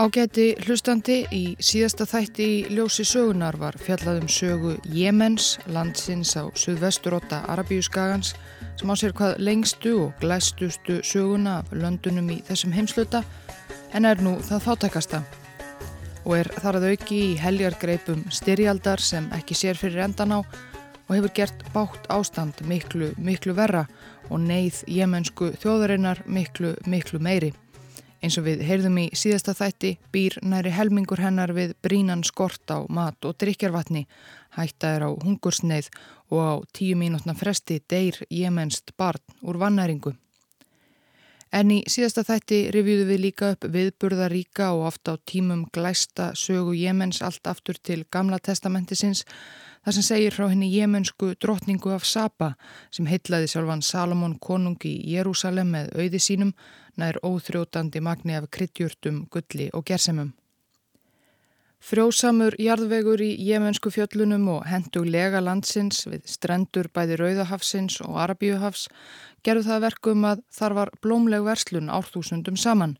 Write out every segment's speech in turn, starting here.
Ágæti hlustandi í síðasta þætti í ljósi sögunar var fjallaðum sögu Jemens, landsins á suðvesturotta Arabíu skagans sem á sér hvað lengstu og glæstustu söguna af löndunum í þessum heimsluta en er nú það fátækasta og er þar að auki í heljargreipum styrjaldar sem ekki sér fyrir endan á og hefur gert bátt ástand miklu, miklu verra og neyð jemensku þjóðarinnar miklu, miklu meiri. Eins og við heyrðum í síðasta þætti býr næri helmingur hennar við brínan skort á mat og drikjarvatni, hætta er á hungursneið og á tíu mínútna fresti deyr jemenst barn úr vannæringu. En í síðasta þætti revjúðu við líka upp viðburðaríka og ofta á tímum glæsta sögu jemens allt aftur til gamla testamentisins þar sem segir frá henni jemensku drotningu af Saba sem heitlaði sjálfan Salomon konungi í Jérúsalem með auði sínum nær óþrjótandi magni af kryddjúrtum, gulli og gersemum. Frjósamur jarðvegur í jemensku fjöllunum og henduglega landsins við strendur bæði Rauðahafsins og Arabíuhafs gerðu það verkum að þar var blómleg verslun árþúsundum saman.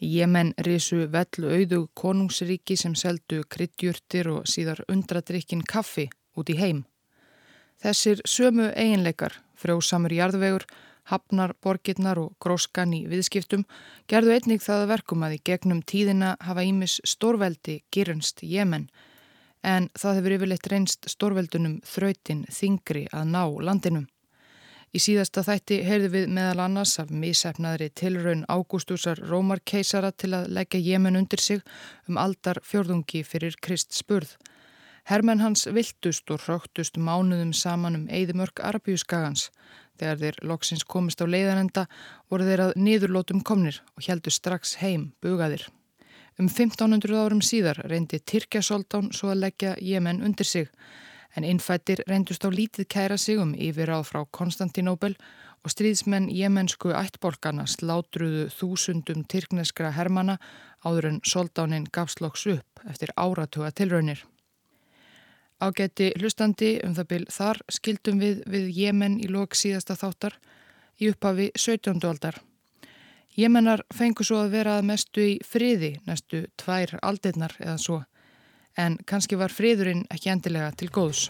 Í Jemen risu vellu auðu konungsríki sem seldu kryddjúrtir og síðar undradrykkin kaffi út í heim. Þessir sömu eiginleikar, frjósamur jarðvegur, hafnar, borgirnar og gróskan í viðskiptum gerðu einnig það verkum að í gegnum tíðina hafa ímis stórveldi gyrnst Jemen en það hefur yfirleitt reynst stórveldunum þrautin þingri að ná landinum. Í síðasta þætti heyrðu við meðal annars af misefnaðri tilraun Ágústúsar Rómarkeisara til að leggja Jemen undir sig um aldar fjörðungi fyrir Krist spurð. Hermenn hans viltust og hróktust mánuðum saman um Eidimörk Arabíuskagans. Þegar þeir loksins komist á leiðanenda voru þeir að niðurlótum komnir og heldu strax heim bugaðir. Um 1500 árum síðar reyndi Tyrkja Soldán svo að leggja Jemen undir sig en innfættir reyndust á lítið kæra sig um yfirráð frá Konstantinóbel og stríðsmenn jemensku ættbolkana slátruðu þúsundum tyrkneskra hermana áður en Soldáninn gafsloks upp eftir áratuga tilraunir. Ágæti hlustandi um það byl þar skildum við við Jemen í lok síðasta þáttar í upphafi 17. aldar. Jemenar fengu svo að vera að mestu í friði næstu tvær aldeirnar eða svo en kannski var friðurinn ekki endilega til góðs.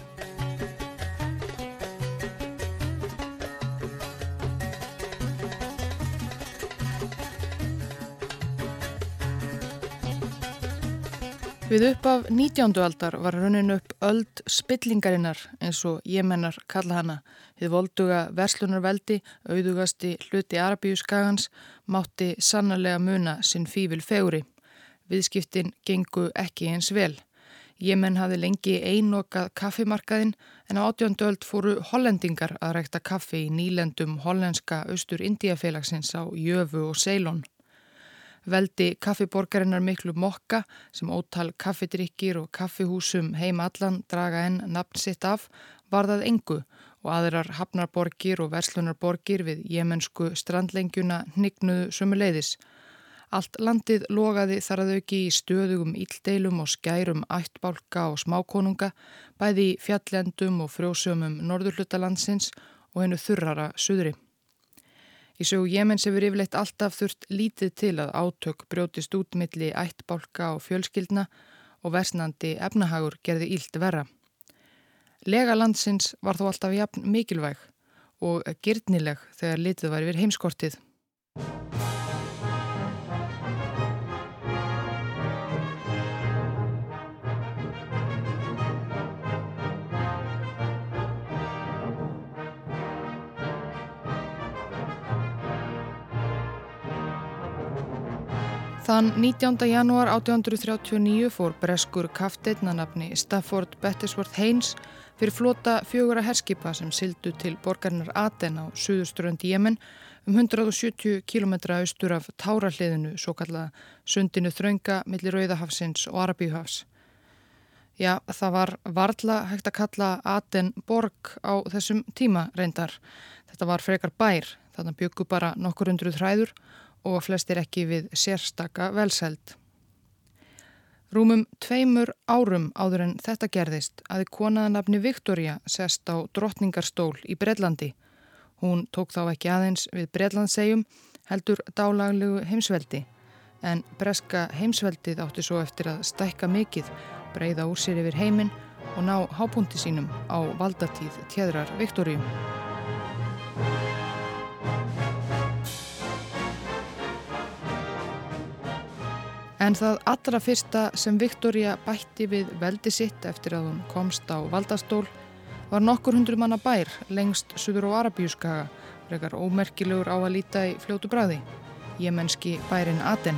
Við upp af 19. aldar var raunin upp öld spillingarinnar eins og jemennar kalla hana. Þið volduga verslunarveldi, auðugasti hluti Arabíu skagans, mátti sannarlega muna sinn fývil feguri. Viðskiptin gengu ekki eins vel. Jemen hafði lengi einokað kaffimarkaðin en á átjóndöld fóru hollendingar að rækta kaffi í nýlendum hollenska austur Indiafélagsins á Jöfu og Ceylon veldi kaffiborgarinnar miklu mokka sem ótal kaffidrykkir og kaffihúsum heim allan draga enn nafn sitt af var það engu og aðrar hafnarborgir og verslunarborgir við jemensku strandlengjuna hnignuðu sumuleiðis. Allt landið logaði þar að auki í stöðugum íldeilum og skærum ættbálka og smákonunga, bæði í fjallendum og frjósumum norðurlutalandsins og hennu þurrara suðri. Í sögu Jemens hefur yfirleitt alltaf þurft lítið til að átök brjótist út milli ættbálka og fjölskyldna og versnandi efnahagur gerði ílt verra. Lega landsins var þó alltaf jafn mikilvæg og girtnileg þegar litið var yfir heimskortið. Þann 19. janúar 1839 fór breskur kafteitnanafni Stafford Bettisworth Haynes fyrir flota fjögura herskipa sem sildu til borgarnar Aten á suðuströnd Jemen um 170 km austur af Tárahliðinu, svo kallaða sundinu þraunga millir Rauðahafsins og Arabíuhafs. Já, það var varðla hægt að kalla Aten borg á þessum tíma reyndar. Þetta var frekar bær, þannig byggu bara nokkur hundruð hræður og flestir ekki við sérstaka velseld. Rúmum tveimur árum áður en þetta gerðist aði konaðanabni Viktoria sest á drottningarstól í Breitlandi. Hún tók þá ekki aðeins við Breitlandsegjum heldur dálaglegu heimsveldi. en breska heimsveldið átti svo eftir að stækka mikið, breyða úr sér yfir heiminn og ná hápunti sínum á valdatíð tjæðrar Viktoríum. En það allra fyrsta sem Viktoria bætti við veldi sitt eftir að hún komst á valdastól var nokkur hundru manna bær lengst suður á Arabíuskaga, frekar ómerkilegur á að líta í fljótu bræði, jemenski bærin Aten.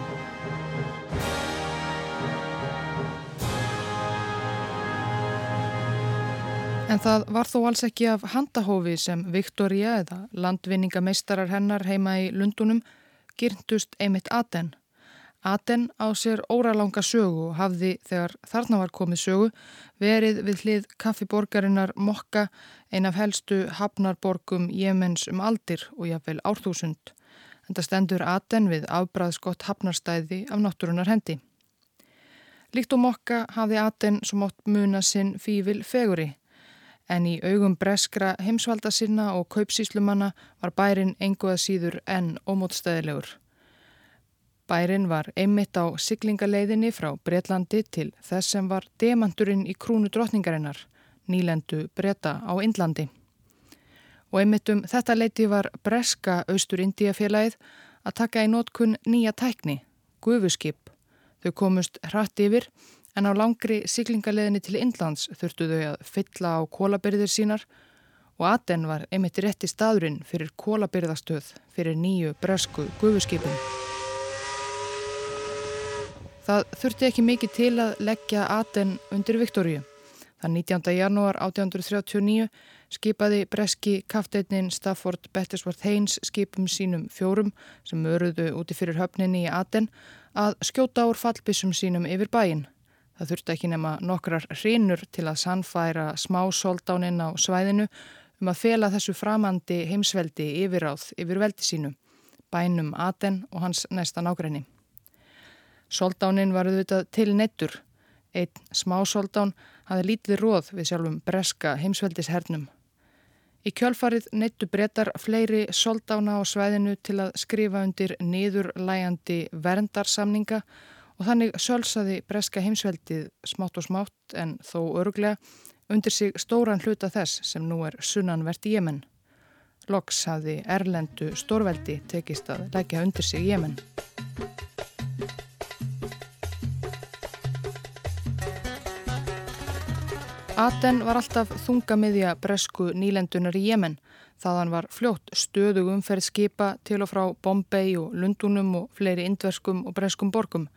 En það var þó alls ekki af handahófi sem Viktoria eða landvinningameistarar hennar heima í Lundunum gyrntust einmitt Aten. Aten á sér óralanga sögu og hafði þegar þarna var komið sögu verið við hlið kaffiborgarinnar Mokka ein af helstu hafnarborgum Jemens um aldir og jáfnveil árþúsund. En það stendur Aten við afbræðskott hafnarstæði af náttúrunar hendi. Líkt og Mokka hafði Aten sem átt muna sinn fývil feguri en í augum breskra heimsvalda sinna og kaupsíslumanna var bærin enguða síður enn ómótstæðilegur. Bærin var einmitt á siglingaleiðinni frá Breitlandi til þess sem var demandurinn í krúnu drotningarinnar, nýlendu breyta á Indlandi. Og einmitt um þetta leiti var breska Austur-Indíafélagið að taka í nótkunn nýja tækni, gufuskip. Þau komust hratt yfir en á langri siglingaleðinni til Indlands þurftu þau að fylla á kólabyrðir sínar og Aten var einmitt rétti staðurinn fyrir kólabyrðastöð fyrir nýju bresku gufuskipin. Það þurfti ekki mikið til að leggja Aten undir Viktoríu. Þann 19. janúar 1839 skipaði breski kafteitnin Stafford Bettisworth Haynes skipum sínum fjórum sem öruðu úti fyrir höfninni í Aten að skjóta úr fallbissum sínum yfir bæinn. Það þurfti ekki nema nokkrar hrinur til að sannfæra smá soldáninn á svæðinu um að fela þessu framandi heimsveldi yfiráð yfir veldi sínu, bænum Aten og hans næsta nágræni. Soldáninn var auðvitað til neittur. Einn smá soldán hafði lítið róð við sjálfum breska heimsveldishernum. Í kjölfarið neittu breytar fleiri soldána á svæðinu til að skrifa undir niðurlægandi verndarsamninga og þannig sölsaði breska heimsveldið smátt og smátt en þó öruglega undir sig stóran hluta þess sem nú er sunnanvert í Jemen. Loks hafði Erlendu stórveldi tekist að leggja undir sig Jemen. Aten var alltaf þungamiðja bresku nýlendunar í Jemen. Þaðan var fljótt stöðug umferð skipa til og frá Bombay og Lundunum og fleiri indverskum og breskum borgum.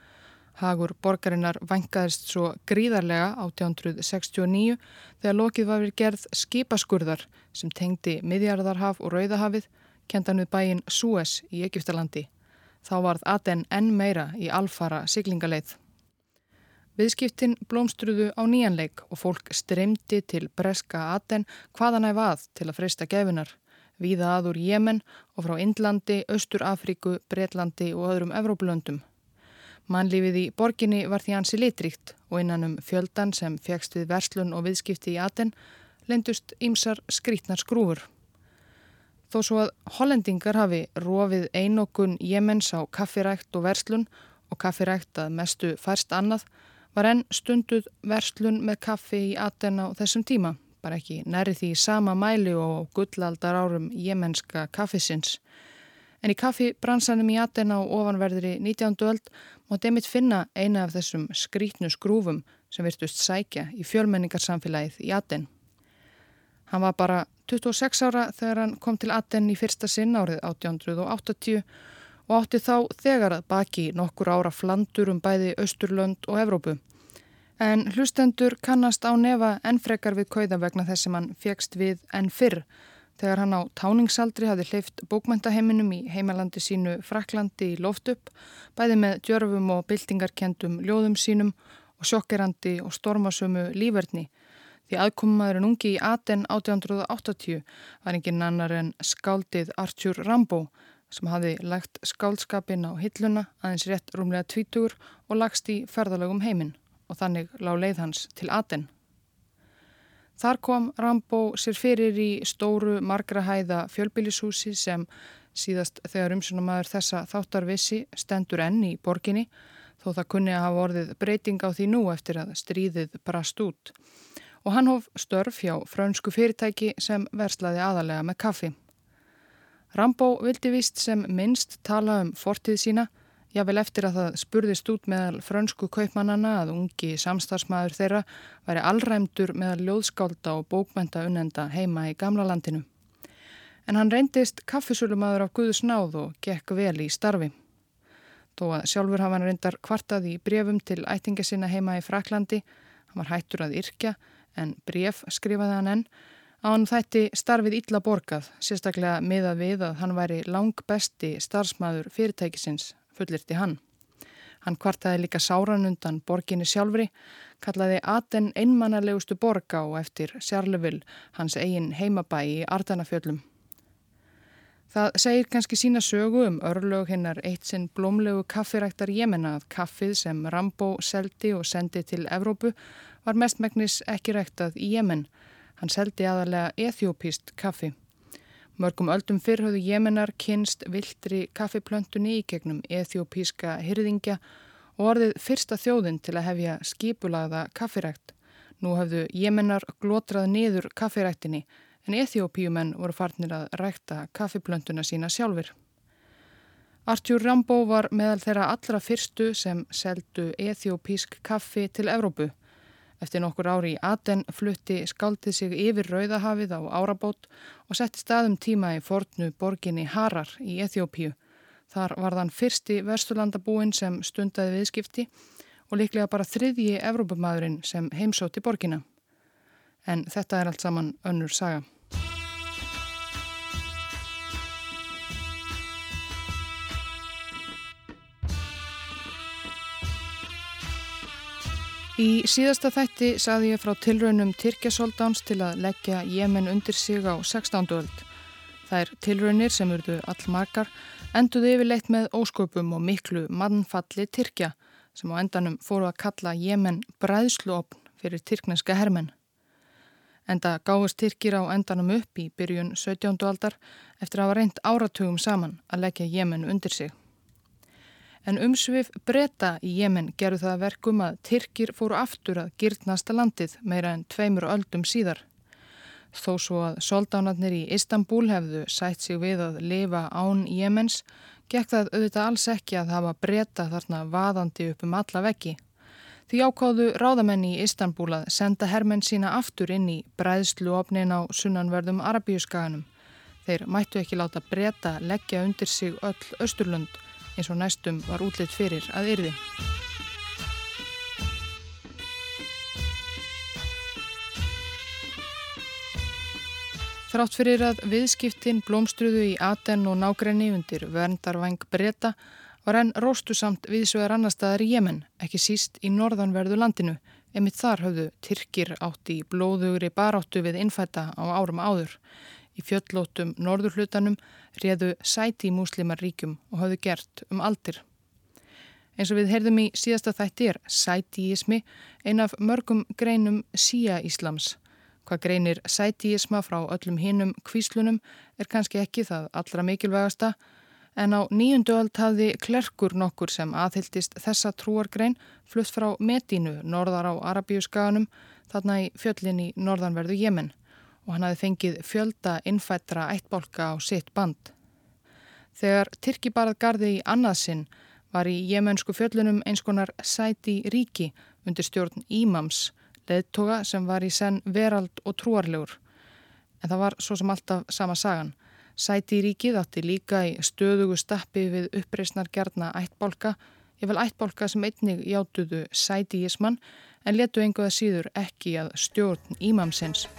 Hagur borgarinnar vangaðist svo gríðarlega 1869 þegar lokið var við gerð skipaskurðar sem tengdi Midjarðarhaf og Rauðahafið kentan við bæin Suez í Egiptalandi. Þá varð Aten enn meira í alfara siglingaleið. Viðskiptin blómstruðu á nýjanleik og fólk streymdi til breska Aten hvaðan æf að til að freysta gefinar. Víða aður Jemen og frá Indlandi, Östur Afríku, Breitlandi og öðrum Evróplöndum. Mannlífið í borginni var því hansi litrikt og innan um fjöldan sem fegst við verslun og viðskipti í Aten lendust ýmsar skrítnar skrúfur. Þó svo að hollendingar hafi rofið einokun Jemens á kaffirækt og verslun og kaffirækt að mestu færst annað var enn stunduð verslun með kaffi í Aten á þessum tíma, bara ekki næri því sama mæli og gullaldar árum jemenska kaffisins. En í kaffibransanum í Aten á ofanverðri 19. öld mátti einmitt finna eina af þessum skrítnu skrúfum sem virtust sækja í fjölmenningarsamfélagið í Aten. Hann var bara 26 ára þegar hann kom til Aten í fyrsta sinn árið 1880 og átti þá þegar að baki nokkur ára flandur um bæði Östurlönd og Evrópu. En hlustendur kannast á nefa enn frekar við kauða vegna þess sem hann fegst við enn fyrr Þegar hann á táningsaldri hafði hleyft bókmæntaheiminum í heimalandi sínu Fraklandi í loft upp, bæði með djörfum og byltingarkendum ljóðum sínum og sjokkerandi og stormasömu lífverðni. Því aðkomaðurinn ungi í Aten 1880 var engin annar en skáldið Arthur Rambo sem hafði lagt skáldskapin á hilluna aðeins rétt rúmlega tvítugur og lagst í ferðalögum heiminn og þannig lág leið hans til Aten. Þar kom Rambo sér fyrir í stóru margrahæða fjölbílishúsi sem Síðast þegar umsunumæður þessa þáttarvissi stendur enn í borginni þó það kunni að hafa orðið breyting á því nú eftir að stríðið brast út. Og hann hóf störf hjá frönsku fyrirtæki sem verslaði aðalega með kaffi. Rambó vildi vist sem minnst tala um fortið sína, jável eftir að það spurðist út meðal frönsku kaupmannana að ungi samstagsmaður þeirra væri allræmdur meðal ljóðskálda og bókmenta unnenda heima í gamla landinu. En hann reyndist kaffisölumadur af Guðus náð og gekk vel í starfi. Þó að sjálfur hafa hann reyndar kvartað í brefum til ættinga sinna heima í Fraklandi. Hann var hættur að yrkja en bref skrifaði hann enn. Á hann þætti starfið illa borgað, sérstaklega miðað við að hann væri lang besti starfsmæður fyrirtækisins, fullirti hann. Hann kvartaði líka sáran undan borginni sjálfri, kallaði Aten einmannarlegustu borga og eftir Sjarlefil hans eigin heimabæ í Ardanafjöllum. Það segir kannski sína sögu um örlög hinnar eitt sinn blómlegu kaffiræktar Jemena að kaffið sem Rambo seldi og sendi til Evrópu var mestmægnis ekki ræktað í Jemen. Hann seldi aðalega ethiopíst kaffi. Mörgum öldum fyrr höfðu Jemenar kynst viltri kaffiplöntunni í gegnum ethiopíska hyrðingja og orðið fyrsta þjóðin til að hefja skipulaða kaffirækt. Nú höfðu Jemenar glotrað niður kaffiræktinni en Eþjópíumenn voru farnir að rækta kaffiblönduna sína sjálfur. Artjúr Rambó var meðal þeirra allra fyrstu sem seldu eþjópísk kaffi til Evrópu. Eftir nokkur ári í Aten flutti skaldið sig yfir Rauðahafið á Árabót og setti staðum tíma í fornu borginni Harar í Eþjópíu. Þar var þann fyrsti versturlandabúin sem stundaði viðskipti og líklega bara þriðji Evrópumadurinn sem heimsótti borgina. En þetta er allt saman önnur saga. Í síðasta þætti saði ég frá tilraunum Tyrkjasoldáns til að leggja Jemen undir sig á 16. öld. Er tilraunir sem urðu allmarkar, enduði yfirleitt með ósköpum og miklu mannfalli Tyrkja sem á endanum fóru að kalla Jemen bræðsluopn fyrir tyrkneska hermen. Enda gáðist Tyrkir á endanum upp í byrjun 17. aldar eftir að hafa reynd áratugum saman að leggja Jemen undir sig en umsvið breyta í Jemen gerðu það verkum að Tyrkir fóru aftur að gyrtnasta landið meira en tveimur öldum síðar. Þó svo að soldánarnir í Istanbul hefðu sætt sig við að lifa án Jemens, gekk það auðvitað alls ekki að hafa breyta þarna vaðandi upp um alla veggi. Því ákáðu ráðamenni í Istanbul að senda hermenn sína aftur inn í bræðsluofnin á sunnanverðum Arabíuskaganum. Þeir mættu ekki láta breyta leggja undir sig öll Östurlund eins og næstum var útlitt fyrir að yrði. Þrátt fyrir að viðskiptin blómstruðu í Aten og nágrenni undir verndarvæng breyta var enn róstu samt viðsvegar annar staðar í Jemen, ekki síst í norðanverðu landinu, emitt þar höfðu Tyrkir átt í blóðugri baráttu við innfætta á árum áður. Í fjöllótum norðurhlutanum réðu sæti í múslimaríkjum og hafðu gert um aldir. Eins og við heyrðum í síðasta þætti er sætíismi ein af mörgum greinum síaíslams. Hvað greinir sætíisma frá öllum hinnum kvíslunum er kannski ekki það allra mikilvægasta en á nýjundu öll hafði klerkur nokkur sem aðhildist þessa trúargrein flutt frá Medínu norðar á Arabíuskaganum þarna í fjöllin í norðanverðu Jemen og hann hafi fengið fjölda innfættra ættbólka á sitt band. Þegar Tyrki barað gardi í annaðsinn var í jemensku fjöllunum eins konar sæti ríki undir stjórn Ímams, leðtoga sem var í senn verald og trúarlegur. En það var svo sem alltaf sama sagan. Sæti ríkið átti líka í stöðugu stappi við uppreysnar gerna ættbólka, ég vel ættbólka sem einnig játuðu sætiísmann en letu einhverða síður ekki að stjórn Ímamsins.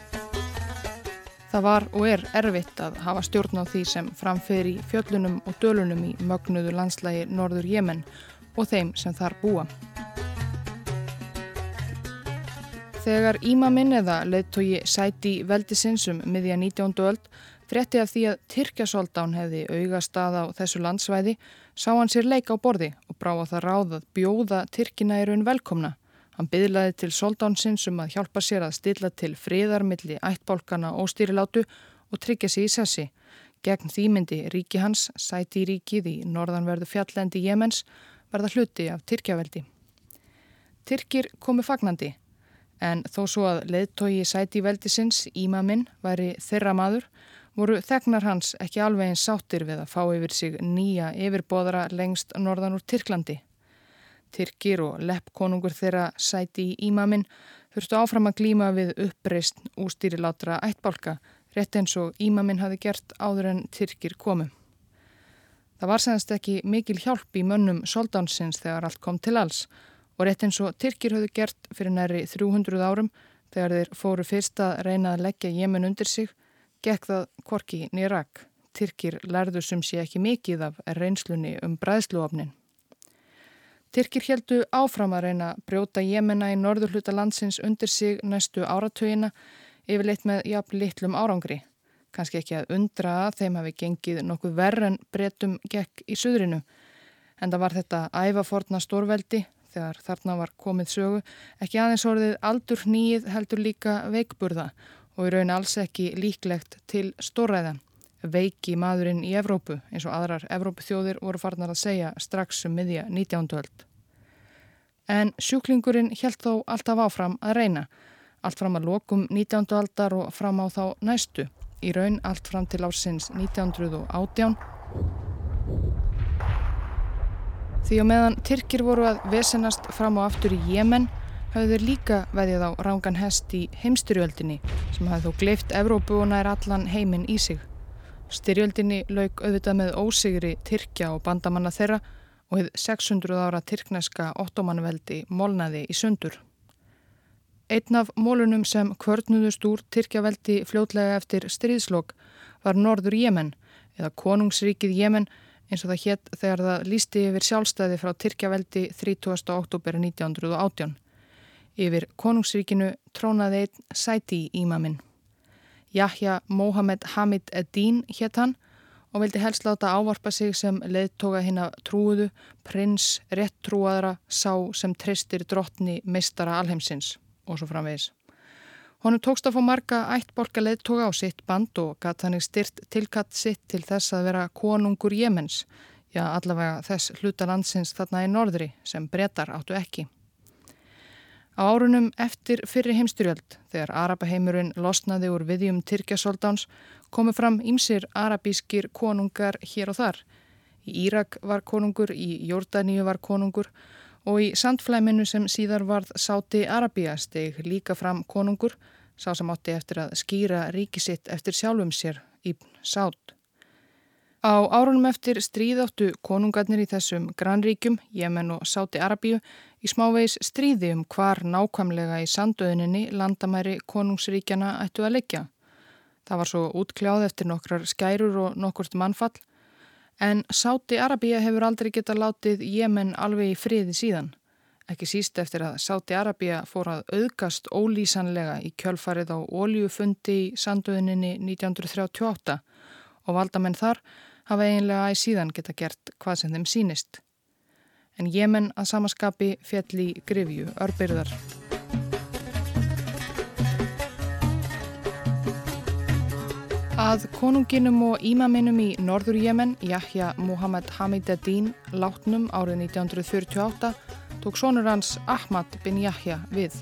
Það var og er erfitt að hafa stjórn á því sem framfer í fjöllunum og dölunum í mögnuðu landslægi Norður Jemen og þeim sem þar búa. Þegar ímaminn eða leittói sæti veldisinsum miðja 19. öld frétti af því að Tyrkjasoldán hefði auga stað á þessu landsvæði sá hann sér leik á borði og brá að það ráð að bjóða Tyrkina í raun velkomna. Hann byðlaði til soldánsins um að hjálpa sér að stilla til friðarmilli ættbólkana og stýrilátu og tryggja sér í sessi. Gegn þýmyndi ríki hans, sæti í ríkið í norðanverðu fjallendi Jemens, verða hluti af Tyrkjaveldi. Tyrkir komu fagnandi, en þó svo að leðtogi sæti í veldisins, Ímaminn, væri þeirra maður, voru þegnar hans ekki alveg eins sáttir við að fá yfir sig nýja yfirbóðara lengst norðan úr Tyrklandi. Tyrkir og leppkonungur þeirra sæti í Ímaminn þurftu áfram að glíma við uppreist ústýrilátra ættbálka, rétt eins og Ímaminn hafi gert áður en Tyrkir komu. Það var senast ekki mikil hjálp í mönnum soldánsins þegar allt kom til alls og rétt eins og Tyrkir hafði gert fyrir næri 300 árum þegar þeir fóru fyrst að reyna að leggja Jemen undir sig gekk það korki nýrak. Tyrkir lærðu sem sé ekki mikið af reynslunni um bræðsluofnin. Tyrkir heldu áfram að reyna brjóta Jemena í norðurhluta landsins undir sig næstu áratögina yfirleitt með jafn litlum árangri. Kanski ekki að undra að þeim hafi gengið nokkuð verð en breytum gekk í suðrinu. En það var þetta ævaforna stórveldi þegar þarna var komið sögu ekki aðeins orðið aldur nýið heldur líka veikburða og í raun alls ekki líklegt til stóræða. Veiki maðurinn í Evrópu eins og aðrar Evrópuþjóðir voru farnar að segja strax um miðja 19. öld. En sjúklingurinn held þó alltaf áfram að reyna. Allt fram að lokum 19. aldar og fram á þá næstu. Í raun allt fram til ásins 1918. Því og meðan Tyrkir voru að vesenast fram og aftur í Jemen hafðu þeir líka veðið á rángan hest í heimstyrjöldinni sem hafði þó gleift Evrópu og nær allan heiminn í sig. Styrjöldinni lauk auðvitað með ósigri Tyrkja og bandamanna þeirra og hefð 600 ára tyrkneska ottomanveldi molnaði í sundur. Einn af mólunum sem kvörnuðust úr Tyrkjaveldi fljótlega eftir stríðslokk var Norður Jemen eða Konungsríkið Jemen eins og það hétt þegar það lísti yfir sjálfstæði frá Tyrkjaveldi 30. oktober 1918. Yfir konungsríkinu trónaði einn sæti í ímaminn. Jahja Mohamed Hamid Eddin hétt hann og vildi helst láta ávarpa sig sem leðtoga hinn að trúuðu, prins, réttrúaðra, sá sem tristir drottni mistara alheimsins og svo framvegis. Honum tókst að fá marga ættborga leðtoga á sitt band og gatt hann styrt tilkatt sitt til þess að vera konungur Jemens, já allavega þess hluta landsins þarna í norðri sem brettar áttu ekki. Á árunum eftir fyrri heimstyrjöld, þegar Arapaheimurinn losnaði úr viðjum Tyrkjasóldáns, komu fram ýmsir arabískir konungar hér og þar. Í Írak var konungur, í Jórdaníu var konungur og í sandflæminu sem síðar varð Sáti Arabíja steg líka fram konungur, sá sem átti eftir að skýra ríkisitt eftir sjálfum sér, Íbn Sátt. Á árunum eftir stríðáttu konungarnir í þessum grannríkjum, Jemen og Sáti Arabíu, í smávegis stríði um hvar nákvæmlega í sandöðuninni landamæri konungsríkjana ættu að leggja. Það var svo útkljáð eftir nokkrar skærur og nokkurt mannfall, en Sáti Arabíu hefur aldrei geta látið Jemen alveg í friði síðan. Ekki síst eftir að Sáti Arabíu fór að auðgast ólýsanlega í kjölfarið á ólíufundi í sandöðuninni 1938 og valdamenn þar hafa eiginlega æg síðan geta gert hvað sem þeim sínist en Jemen að samaskapi fjall í grifju örbyrðar. Að konunginum og ímaminum í norður Jemen, Jahja Muhammad Hamid Adin, látnum árið 1948, tók sonur hans Ahmad bin Jahja við.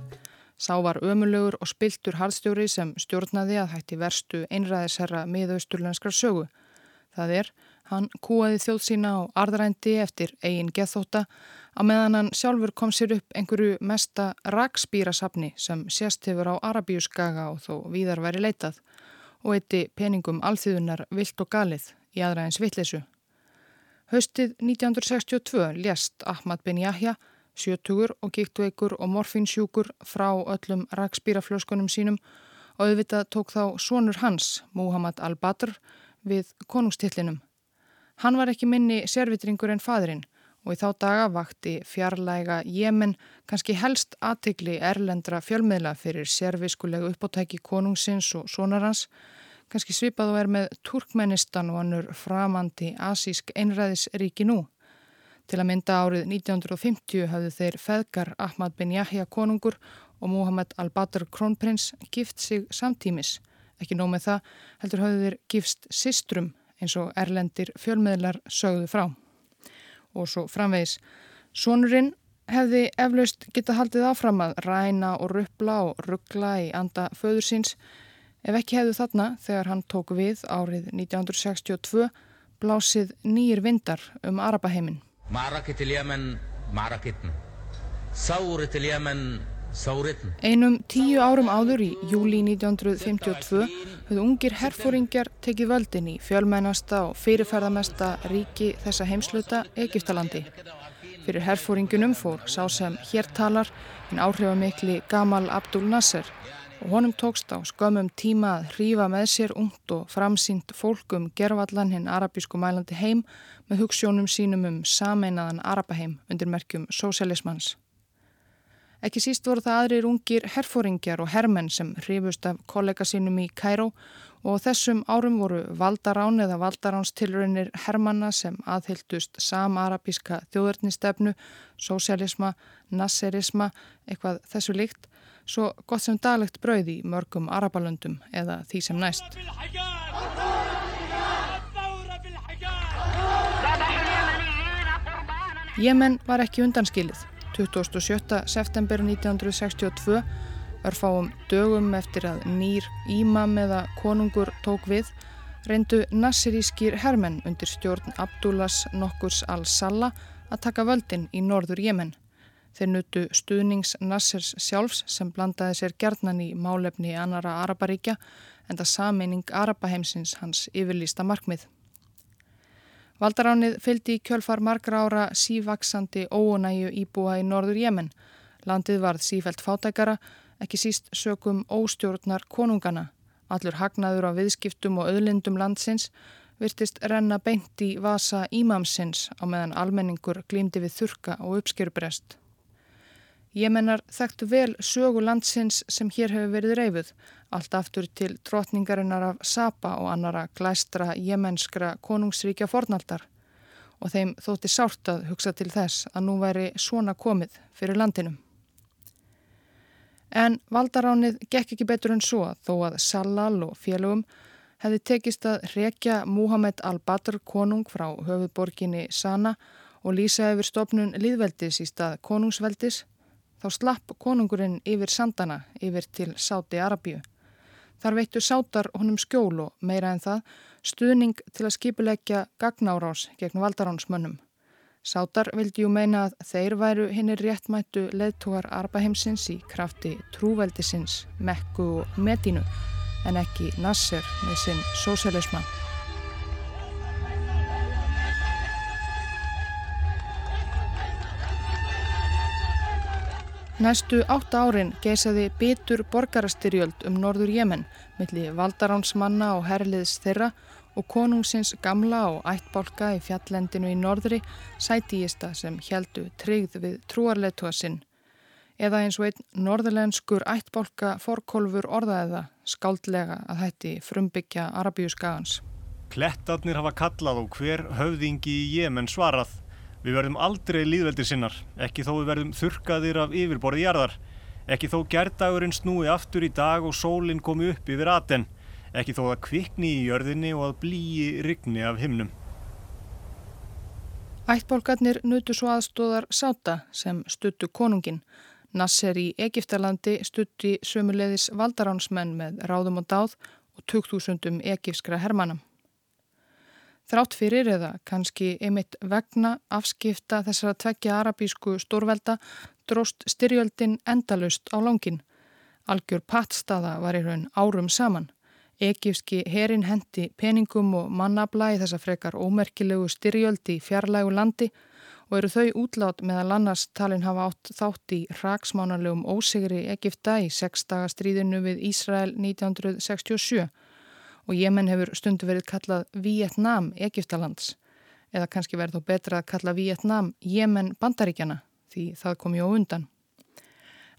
Sá var ömulugur og spiltur harðstjóri sem stjórnaði að hætti verstu einræðisherra miðausturlenskrar sögu. Það er Hann kúaði þjóð sína á arðrændi eftir eigin gethóta að meðan hann sjálfur kom sér upp einhverju mesta rakspýrasafni sem sérst hefur á Arabíuskaga og þó víðar væri leitað og eitti peningum alþýðunar vilt og galið í aðræðins vittlesu. Haustið 1962 lést Ahmad bin Yahya, sjötugur og gíktveikur og morfinsjúkur frá öllum rakspýraflöskunum sínum og auðvitað tók þá sonur hans, Muhammad al-Badr, við konungstillinum. Hann var ekki minni servitringur en fadrin og í þá daga vakti fjarlæga Jemen kannski helst aðtikli erlendra fjölmiðla fyrir serviskulegu uppóttæki konungsins og sonarans, kannski svipað og er með Turkmenistan og annur framandi asísk einræðisríki nú. Til að mynda árið 1950 hafðu þeir feðgar Ahmad bin Yahya konungur og Muhammad al-Badr krónprins gift sig samtímis. Ekki nóg með það heldur hafðu þeir gifst sistrum eins og erlendir fjölmiðlar sögðu frá. Og svo framvegis, sonurinn hefði eflaust geta haldið áfram að ræna og ruppla og ruggla í anda föður síns ef ekki hefðu þarna þegar hann tók við árið 1962 blásið nýjir vindar um Arabaheimin. Einum tíu árum áður í júli 1952 höfðu ungir herfóringjar tekið völdin í fjölmennasta og fyrirferðamesta ríki þessa heimsluta Egiptalandi. Fyrir herfóringunum fór sá sem hér talar en áhrifamikli Gamal Abdul Nasser og honum tókst á skömmum tíma að hrífa með sér ungt og framsýnt fólkum gervallan hinn arabísku mælandi heim með hugssjónum sínum um sameinaðan Arabaheim undir merkjum sósialismans. Ekki síst voru það aðrir ungir herfóringjar og hermenn sem hrifust af kollega sínum í Kæró og þessum árum voru valdarán eða valdaránstilröynir hermanna sem aðhyldust samarabíska þjóðurnistefnu, sósialisma, nasserisma, eitthvað þessu líkt, svo gott sem daglegt brauð í mörgum arabalöndum eða því sem næst. Jemen var ekki undanskilið. 27. september 1962 örfáum dögum eftir að nýr ímam eða konungur tók við reyndu nassirískir hermenn undir stjórn Abdullas nokkurs al-Salla að taka völdin í norður Jemen. Þeir nutu stuðnings Nassirs sjálfs sem blandaði sér gerðnan í málefni annara Araparíkja en það sameining Arapaheimsins hans yfirlýsta markmið. Valdaránið fylgdi í kjölfar margra ára sívaksandi óunæju íbúa í norður Jemen. Landið varð sífælt fátækara, ekki síst sökum óstjórnar konungana. Allur hagnaður á viðskiptum og öðlindum landsins virtist renna beint í vasa ímamsins á meðan almenningur glýmdi við þurka og uppskerubrest. Jemennar þekktu vel sögu landsins sem hér hefur verið reyfuð, allt aftur til drotningarinnar af Sapa og annara glæstra jemenskra konungsríkja fornaldar. Og þeim þótti sárt að hugsa til þess að nú væri svona komið fyrir landinum. En valdaránið gekk ekki betur en svo þó að Salal og félögum hefði tekist að rekja Muhammed al-Badr konung frá höfuborginni Sana og lýsa yfir stopnun líðveldis í stað konungsveldis þá slapp konungurinn yfir sandana yfir til Sáti Arabíu. Þar veittu sátar honum skjól og meira en það stuðning til að skipuleggja gagnárás gegn valdaránsmönnum. Sátar vildi jú meina að þeir væru hinnir réttmættu leðtúar Arabaheimsins í krafti trúveldisins, Mekku og Medínu en ekki Nasser með sinn sósélismann. Næstu átta árin geysaði bitur borgarastyrjöld um norður Jemen milli valdaránsmanna og herliðs þeirra og konungsins gamla og ættbálka í fjallendinu í norðri sætíista sem heldu tryggð við trúarleituða sinn. Eða eins og einn norðurlenskur ættbálka forkólfur orðaðiða skáldlega að hætti frumbyggja Arabíu skagans. Klettarnir hafa kallað og hver höfðingi í Jemen svarað. Við verðum aldrei líðveldir sinnar, ekki þó við verðum þurkaðir af yfirborði jarðar, ekki þó gerdagurinn snúi aftur í dag og sólinn komi upp yfir aten, ekki þó það kvikni í jörðinni og að blíi rigni af himnum. Ættbólkarnir nutu svo aðstóðar Sáta sem stuttu konungin. Nasser í Egiptalandi stutti sömulegðis valdaránsmenn með ráðum og dáð og 2000 egipskra hermanam. Þrátt fyrir eða kannski einmitt vegna afskipta þessara tveggja arabísku stórvelda dróst styrjöldin endalust á langin. Algjör pattstaða var í raun árum saman. Egífski herin hendi peningum og mannabla í þessa frekar ómerkilegu styrjöldi í fjarlægu landi og eru þau útlát meðal annars talin hafa átt þátt í raksmánarlegum ósigri Egipta í sexdagastríðinu við Ísrael 1967 og Jemen hefur stundu verið kallað Vietnam Egiptalands eða kannski verið þó betra að kalla Vietnam Jemen bandaríkjana því það kom jó undan.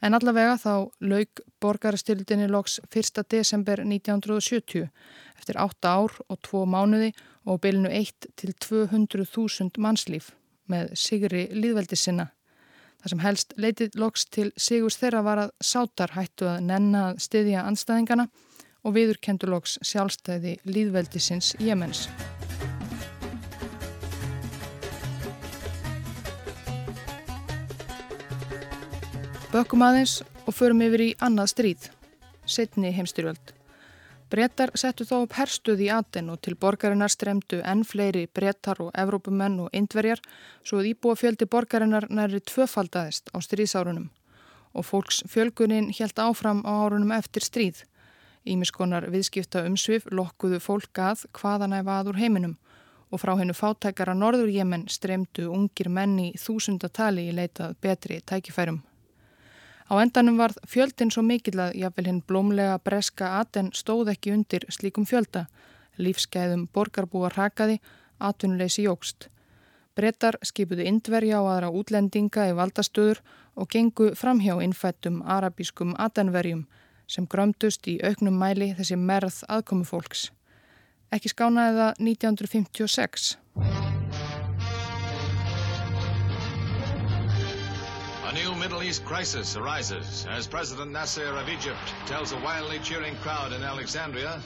En allavega þá laug borgarstildinni loks 1. desember 1970 eftir 8 ár og 2 mánuði og bylnu 1 til 200.000 mannslíf með sigri líðveldi sinna. Það sem helst leitið loks til sigurs þeirra var að sátar hættu að nenna stiðja anstæðingana og og viðurkenduloks sjálfstæði líðveldisins Jemens. Bökkum aðeins og förum yfir í annað stríð, setni heimstyrjöld. Bretar settu þá upp herstuð í Aten og til borgarinnar stremdu enn fleiri bretar og evrópumenn og indverjar svo að íbúa fjöldi borgarinnar næri tvöfaldaðist á stríðsárunum og fólks fjölgunin helt áfram á árunum eftir stríð. Ímiskonar viðskipta umsvið lokkuðu fólk að hvaðanæfa að úr heiminum og frá hennu fátækara norður Jemen stremdu ungir menni þúsundatali í leitað betri tækifærum. Á endanum varð fjöldin svo mikill að jáfnvel hinn blómlega breska aten stóð ekki undir slíkum fjölda. Lífsgæðum borgarbúa rakaði, atvinnuleysi jógst. Brettar skipuðu indverja á aðra útlendinga í valdastöður og gengu framhjá innfættum arabískum atenverjum sem grömdust í auknum mæli þessi merð aðkomi fólks. Ekki skánaði það 1956. new Middle East crisis arises as President Nasser of Egypt tells a wildly cheering crowd in Alexandria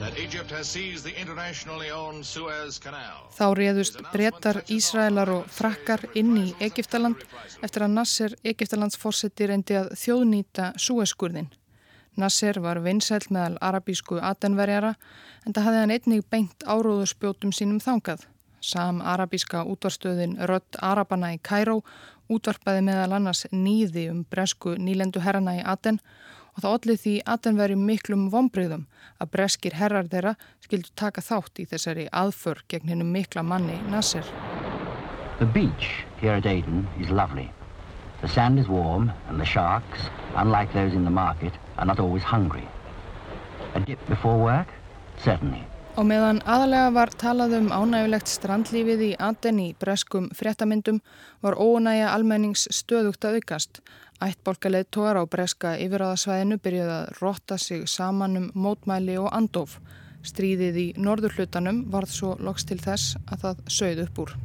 that Egypt has seized the internationally owned Suez Canal. Þá réðust brettar, Ísraelar og frakkar inn í Egiptaland eftir að Nasser Egiptalands fórseti reyndi að þjóðnýta Suezskurðin. Nasser var vinsæl meðal arabísku atenverjara en það hafði hann einnig beint áróðurspjótum sínum þangað. Sam arabíska útvarstöðin Rött Arabana í Kæró útvarpaði meðal annars nýði um bresku nýlendu herrana í Aten og það odlið því Aten veri miklum vonbreyðum að breskir herrar þeirra skildu taka þátt í þessari aðför gegn hennum mikla manni Nasser. The beach here at Aden is lovely. The sand is warm and the sharks, unlike those in the market, are not always hungry. A dip before work? Certainly. Og meðan aðalega var talað um ánægulegt strandlífið í Aten í breskum fréttamyndum var ónægja almennings stöðugt að aukast. Ættbolkaleið tógar á breska yfiráðasvæðinu byrjuði að rotta sig saman um mótmæli og andof. Stríðið í norðurhlutanum varð svo loks til þess að það sögð upp úr.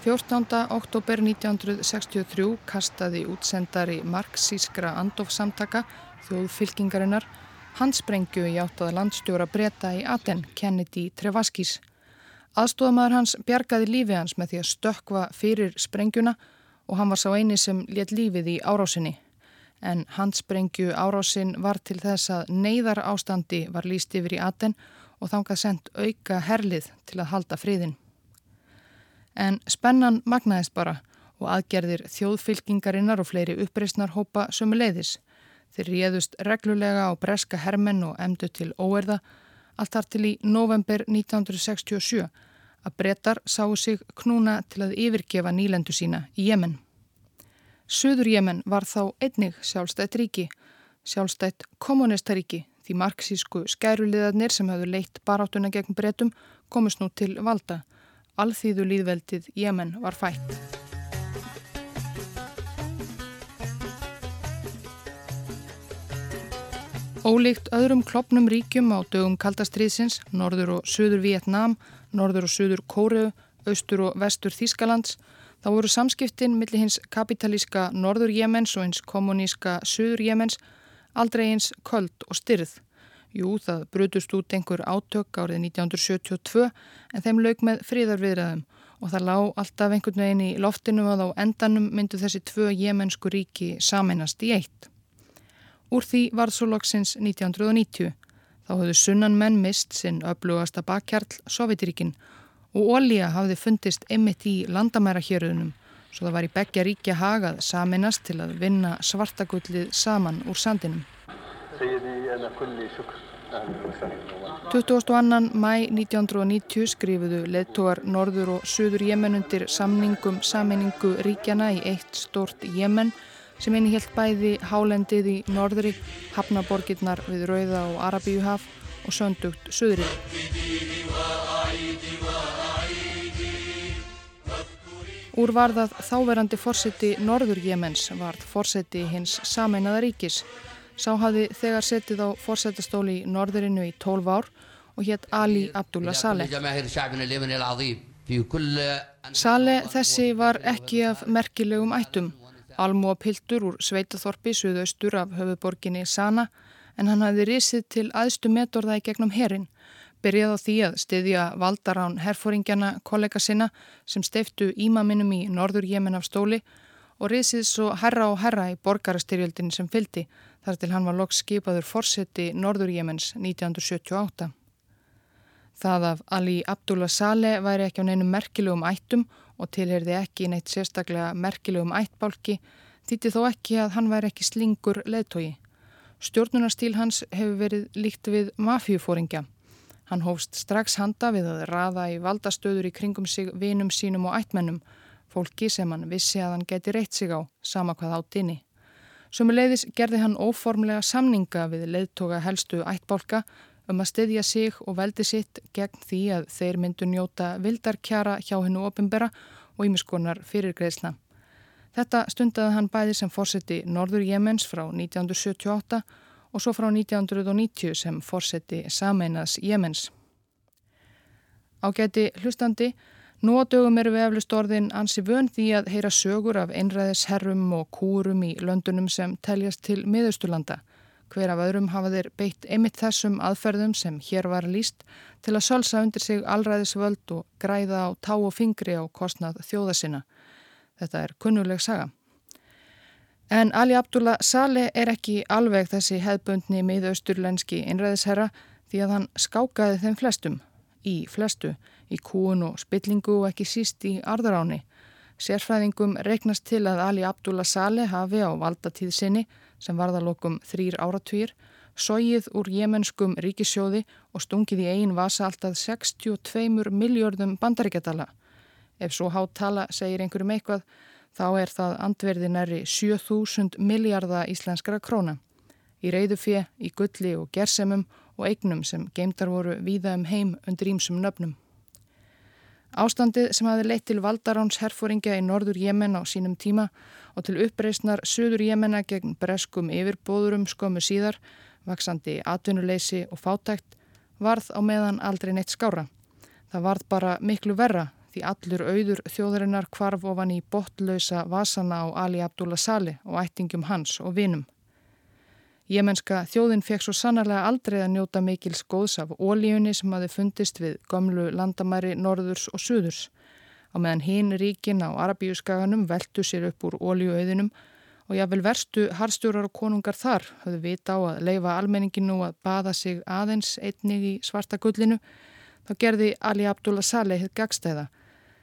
14. oktober 1963 kastaði útsendari marxískra andofsamtaka þjóðfylkingarinnar handsprengju í áttaða landstjóra breyta í Aten, Kennedy Trevaskis. Aðstofamæður hans bjargaði lífi hans með því að stökva fyrir sprengjuna og hann var sá eini sem let lífið í árásinni. En handsprengju árásin var til þess að neyðar ástandi var líst yfir í Aten og þangað sendt auka herlið til að halda friðin. En spennan magnaðist bara og aðgerðir þjóðfylkingarinnar og fleiri uppreysnarhópa sömu leiðis. Þeir réðust reglulega á breska hermenn og emdu til óerða allt þar til í november 1967 að brettar sáu sig knúna til að yfirgefa nýlendu sína í Jemen. Suður Jemen var þá einnig sjálfstætt ríki, sjálfstætt kommunistaríki því marxísku skæruliðarnir sem hafðu leitt baráttuna gegn brettum komist nú til valda alþýðu líðveldið Jemen var fætt. Ólíkt öðrum klopnum ríkjum á dögum kaldastriðsins, norður og söður Vietnám, norður og söður Kóru, austur og vestur Þískalands, þá voru samskiptin millir hins kapitalíska norður Jemens og hins kommuníska söður Jemens aldrei eins köld og styrð. Jú, það brutust út einhver átök árið 1972 en þeim lauk með fríðarviðræðum og það lág alltaf einhvern veginn í loftinu og á endanum myndu þessi tvö jemensku ríki sameinast í eitt. Úr því varð svo loksins 1990. Þá höfðu sunnan menn mist sinn öflugasta bakkjarl Sovjetiríkin og ólíja hafði fundist emitt í landamærahjörðunum svo það var í begja ríkja hagað sameinast til að vinna svartagullið saman úr sandinum. 22. mæ 1990 skrifuðu leðtógar Norður og Suður Jemen undir samningum sammenningu ríkjana í eitt stort Jemen sem eini helt bæði hálendið í norðri, hafnaborgirnar við Rauða og Arabíuhaf og söndugt Suðri. Úr varðað þáverandi fórseti Norður Jemens varð fórseti hins sameinaða ríkis Sá hafði þegar setið á fórsetastóli í norðurinu í 12 ár og hétt Ali Abdullah Saleh. Saleh þessi var ekki af merkilegum ættum. Almúa Piltur úr Sveitaþorpi suðaustur af höfuborginni Sana en hann hafði risið til aðstu metorða í gegnum herin. byrjaði á því að styðja valdarán herfóringjana kollega sinna sem steiftu ímaminum í norður Jemen af stóli og risið svo herra og herra í borgarastyrjöldin sem fyldi þar til hann var loks skipaður fórseti norður Jemens 1978. Það af Ali Abdullah Saleh væri ekki á neinum merkilegum ættum og tilherði ekki neitt sérstaklega merkilegum ættbálki þýtti þó ekki að hann væri ekki slingur leðtogi. Stjórnunarstíl hans hefur verið líkt við mafjufóringja Hann hófst strax handa við að raða í valdastöður í kringum sig vinum sínum og ættmennum, fólki sem hann vissi að hann geti reitt sig á, sama hvað átt inni. Sumuleiðis gerði hann óformlega samninga við leiðtoga helstu ættbólka um að styðja sig og veldi sitt gegn því að þeir myndu njóta vildarkjara hjá hennu opimbera og ímiskonar fyrirgreðsla. Þetta stundaði hann bæði sem fórseti Norður Jemens frá 1978 og svo frá 1990 sem fórseti sameinaðs Jemens. Ágæti hlustandi, nú á dögum eru við eflust orðin ansi vön því að heyra sögur af einræðisherrum og kúrum í löndunum sem teljast til miðausturlanda. Hver af öðrum hafa þeir beitt einmitt þessum aðferðum sem hér var líst til að sölsa undir sig allræðisvöld og græða á tá og fingri á kostnað þjóðasina. Þetta er kunnuleg saga. En Ali Abdullah Saleh er ekki alveg þessi hefðbundni miðausturlenski innræðisherra því að hann skákaði þeim flestum, í flestu, í kúun og spillingu og ekki síst í arðaráni. Sérfræðingum reiknast til að Ali Abdullah Saleh hafi á valdatíð sinni, sem varðalokum þrýr áratvír, sóið úr jemenskum ríkissjóði og stungið í einn vasa alltaf 62 miljörðum bandaríkjadala. Ef svo hátt tala segir einhverjum eitthvað, þá er það andverði næri 7000 miljardar íslenskara króna. Í reyðu fjö, í gulli og gersemum og eignum sem geimtar voru víða um heim undir ímsum nöfnum. Ástandið sem hafi leitt til Valdaráns herfóringja í norður Jemen á sínum tíma og til uppreysnar söður Jemena gegn breskum yfirbóðurum skömmu síðar, vaksandi atvinnuleysi og fátækt, varð á meðan aldrei neitt skára. Það varð bara miklu verra því allur auður þjóðarinnar kvarf ofan í botlausa vasana á Ali Abdullah Saleh og ættingum hans og vinum. Jemenska þjóðin fekk svo sannarlega aldrei að njóta mikils góðs af ólíunni sem hafi fundist við gömlu landamæri norðurs og suðurs. Á meðan hinn ríkin á Arabíuskaganum veltu sér upp úr ólíuauðinum og jáfnvel verstu harstjórar og konungar þar höfðu vita á að leifa almenninginu að baða sig aðeins einnig í svarta gullinu þá gerði Ali Abdullah Saleh hitt gagstæða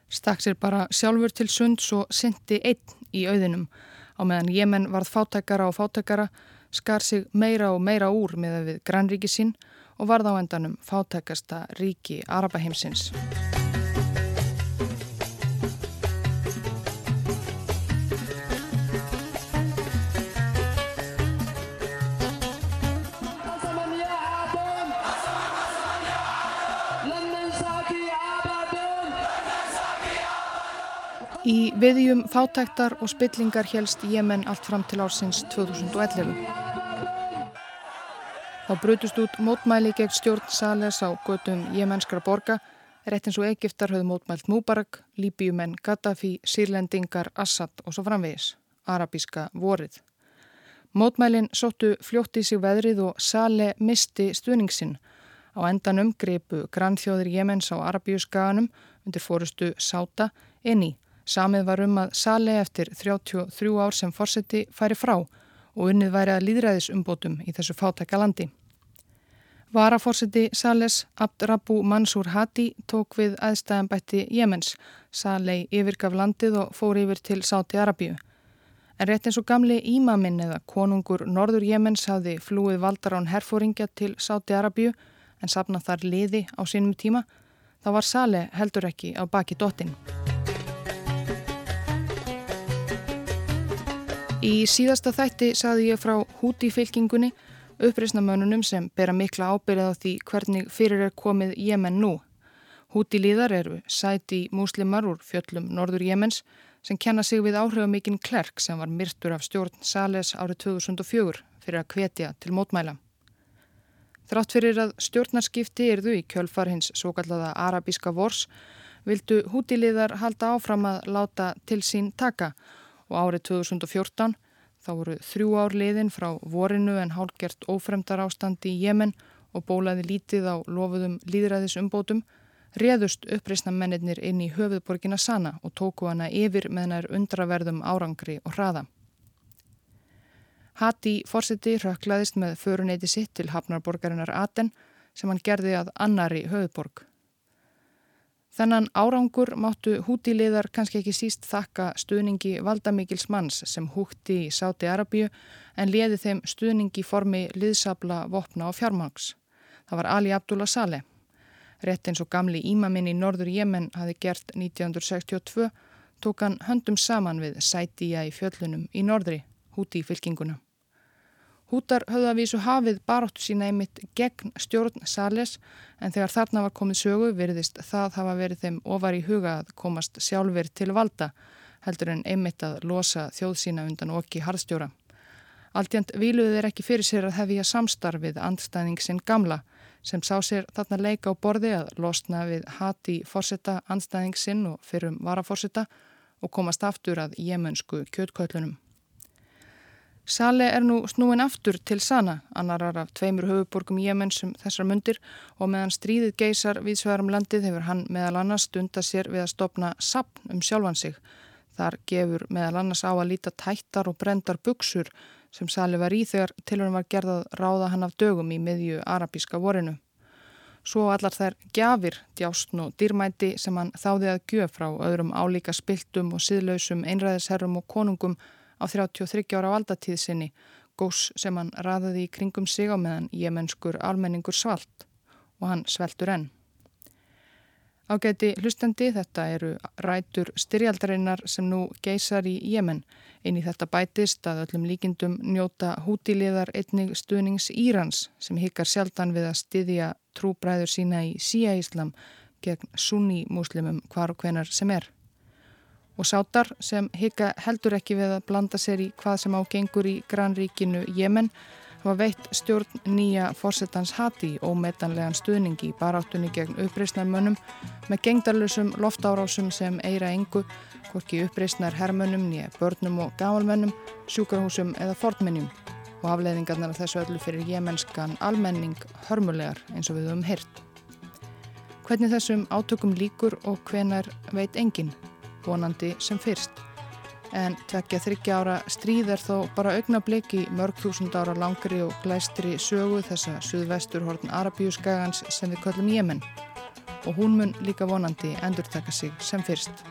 stakk sér bara sjálfur til sunds og syndi einn í auðinum á meðan Jemen varð fátækara og fátækara skar sig meira og meira úr með við grannríki sín og varð á endanum fátækasta ríki Arabaheimsins. Í viðjum fátæktar og spillingar helst Jemen allt fram til ársins 2011. Þá brutust út mótmæli gegn stjórn Sales á götum jemenskra borga, rétt eins og Egiptar höfðu mótmælt Mubarak, Líbíumenn Gaddafi, Sýrlendingar, Assad og svo framvegis, arabíska vorið. Mótmælin sóttu fljótt í sig veðrið og Sale misti stuðningsinn. Á endanum greipu grannþjóðir Jemens á arabíuskaganum undir fórustu Sáta inn í Samið var um að Sali eftir 33 ár sem fórseti færi frá og unnið væri að líðræðisumbótum í þessu fátækka landi. Varafórseti Sales Abdrabu Mansur Hati tók við aðstæðanbætti Jemens. Salei yfirgaf landið og fór yfir til Sáti Arabíu. En rétt eins og gamli ímaminn eða konungur Norður Jemens hafði flúið valdar án herfóringja til Sáti Arabíu en sapnað þar liði á sínum tíma, þá var Sale heldur ekki á baki dottin. Í síðasta þætti saði ég frá húti fylkingunni, uppreysnamönunum sem bera mikla ábyrðað á því hvernig fyrir er komið Jemen nú. Húti líðar eru sæti múslimar úr fjöllum Norður Jemens sem kenna sig við áhrifamikinn Klerk sem var myrtur af stjórn Sales árið 2004 fyrir að kvetja til mótmæla. Þrátt fyrir að stjórnarskipti erðu í kjölfar hins svo kallaða arabíska vors vildu hútiliðar halda áfram að láta til sín taka og árið 2014 þá voru þrjú ár liðin frá vorinu en hálgert ófremdar ástandi í Jemen og bólaði lítið á lofuðum líðræðisumbótum, réðust uppreysna mennir inn í höfuðborgina Sana og tóku hana yfir með hennar undraverðum árangri og hraða. Hati fórseti rökklaðist með föruneyti sitt til hafnarborgarinnar Aten sem hann gerði að annari höfuborg. Þennan árangur máttu hútiliðar kannski ekki síst þakka stuðningi valdamikils manns sem hútti í Sáti Arabíu en liði þeim stuðningi formi liðsabla, vopna og fjármangs. Það var Ali Abdullah Saleh. Rétt eins og gamli ímaminn í norður Jemen hafi gert 1962 tók hann höndum saman við Sætija í fjöllunum í norðri, húti í fylkinguna. Hútar höfðu að vísu hafið baróttu sína einmitt gegn stjórn Sales en þegar þarna var komið sögu veriðist það hafa verið þeim ofar í huga að komast sjálfur til valda heldur en einmitt að losa þjóð sína undan okki harðstjóra. Altjent viluði þeir ekki fyrir sér að hefja samstarfið andstæðing sinn gamla sem sá sér þarna leika á borði að losna við hati fórsetta andstæðing sinn og fyrrum varafórsetta og komast aftur að jemönsku kjötköllunum. Sale er nú snúin aftur til Sana, annarar af tveimur höfuborgum Jemensum þessar mundir og meðan stríðið geysar við svegarum landið hefur hann meðal annars stunda sér við að stopna sapn um sjálfan sig. Þar gefur meðal annars á að líta tættar og brendar buksur sem Sale var í þegar tilhörum var gerðað ráða hann af dögum í miðju arabíska vorinu. Svo allar þær gjafir, djástn og dýrmæti sem hann þáði að gjöf frá öðrum álíka spiltum og siðlausum einræðisherrum og konungum á 33 ára valdatíð sinni, gós sem hann raðaði í kringum sig á meðan jemenskur almenningur svalt og hann sveltur enn. Ágæti hlustandi þetta eru rætur styrjaldarinnar sem nú geysar í Jemen. Einn í þetta bætist að öllum líkindum njóta hútiliðar einnig stuðnings Írans sem hikkar sjaldan við að styðja trúbræður sína í síja Íslam gegn sunni múslimum hvar og hvenar sem er og sátar sem hika heldur ekki við að blanda sér í hvað sem ágengur í grannríkinu Jemen hafa veitt stjórn nýja fórsetans hati og metanlegan stuðningi í baráttunni gegn uppreysnarmönnum með gengdarlusum loftárásum sem eira engu, hvorki uppreysnar herrmönnum nýja börnum og gamalmönnum, sjúkarhúsum eða fornmennjum og afleiðingarnar af þessu öllu fyrir jemenskan almenning hörmulegar eins og við höfum hirt. Hvernig þessum átökum líkur og hvenar veit enginn vonandi sem fyrst. En tvekja þryggja ára stríð er þó bara augnablík í mörg þúsund ára langri og glæstri sögu þessa suðvesturhortn Arabíuskagans sem við kallum Jemen. Og hún mun líka vonandi endur taka sig sem fyrst.